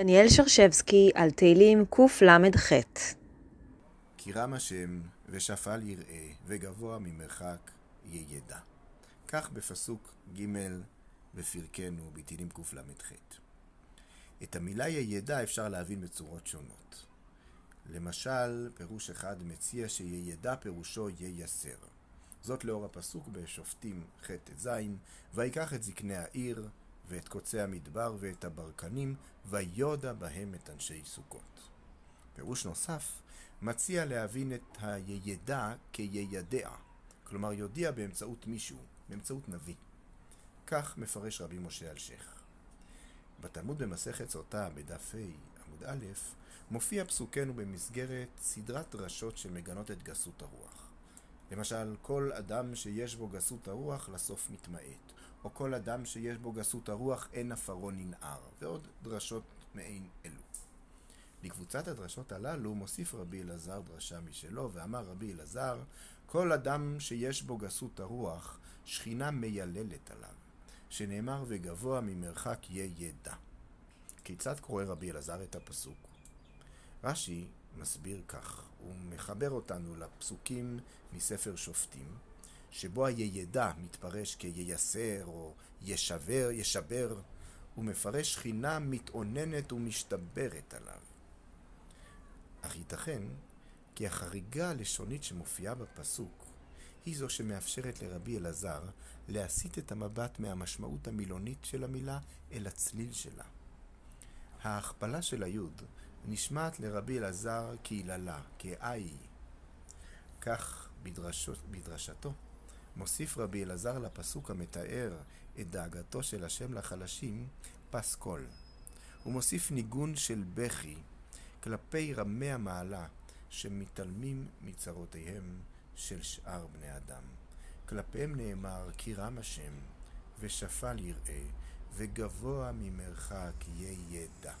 דניאל שרשבסקי על תהילים קל"ח כי רם השם ושפל יראה וגבוה ממרחק ידע. כך בפסוק ג' בפרקנו בתהילים קל"ח. את המילה ידע אפשר להבין בצורות שונות. למשל, פירוש אחד מציע שידע פירושו ייסר. זאת לאור הפסוק בשופטים ח'-ט"ז, ויקח את זקני העיר ואת קוצי המדבר ואת הברקנים, ויודע בהם את אנשי סוכות. פירוש נוסף מציע להבין את הידע כיידע, כלומר יודיע באמצעות מישהו, באמצעות נביא. כך מפרש רבי משה אלשיך. בתלמוד במסכת סוטה, בדף ה' עמוד א', מופיע פסוקנו במסגרת סדרת דרשות שמגנות את גסות הרוח. למשל, כל אדם שיש בו גסות הרוח לסוף מתמעט, או כל אדם שיש בו גסות הרוח אין עפרו ננער, ועוד דרשות מעין אלו. לקבוצת הדרשות הללו מוסיף רבי אלעזר דרשה משלו, ואמר רבי אלעזר, כל אדם שיש בו גסות הרוח, שכינה מייללת עליו, שנאמר וגבוה ממרחק יהיה ידע. כיצד קורא רבי אלעזר את הפסוק? רש"י מסביר כך, הוא מחבר אותנו לפסוקים מספר שופטים, שבו הידע מתפרש כייסר או ישבר, ישבר, הוא מפרש שכינה מתאוננת ומשתברת עליו. אך ייתכן כי החריגה הלשונית שמופיעה בפסוק היא זו שמאפשרת לרבי אלעזר להסיט את המבט מהמשמעות המילונית של המילה אל הצליל שלה. ההכפלה של היוד נשמעת לרבי אלעזר כהיללה, כאי. כך בדרשות, בדרשתו מוסיף רבי אלעזר לפסוק המתאר את דאגתו של השם לחלשים, פסקול. הוא מוסיף ניגון של בכי כלפי רמי המעלה שמתעלמים מצרותיהם של שאר בני אדם. כלפיהם נאמר כי רם השם ושפל יראה וגבוה ממרחק ידע.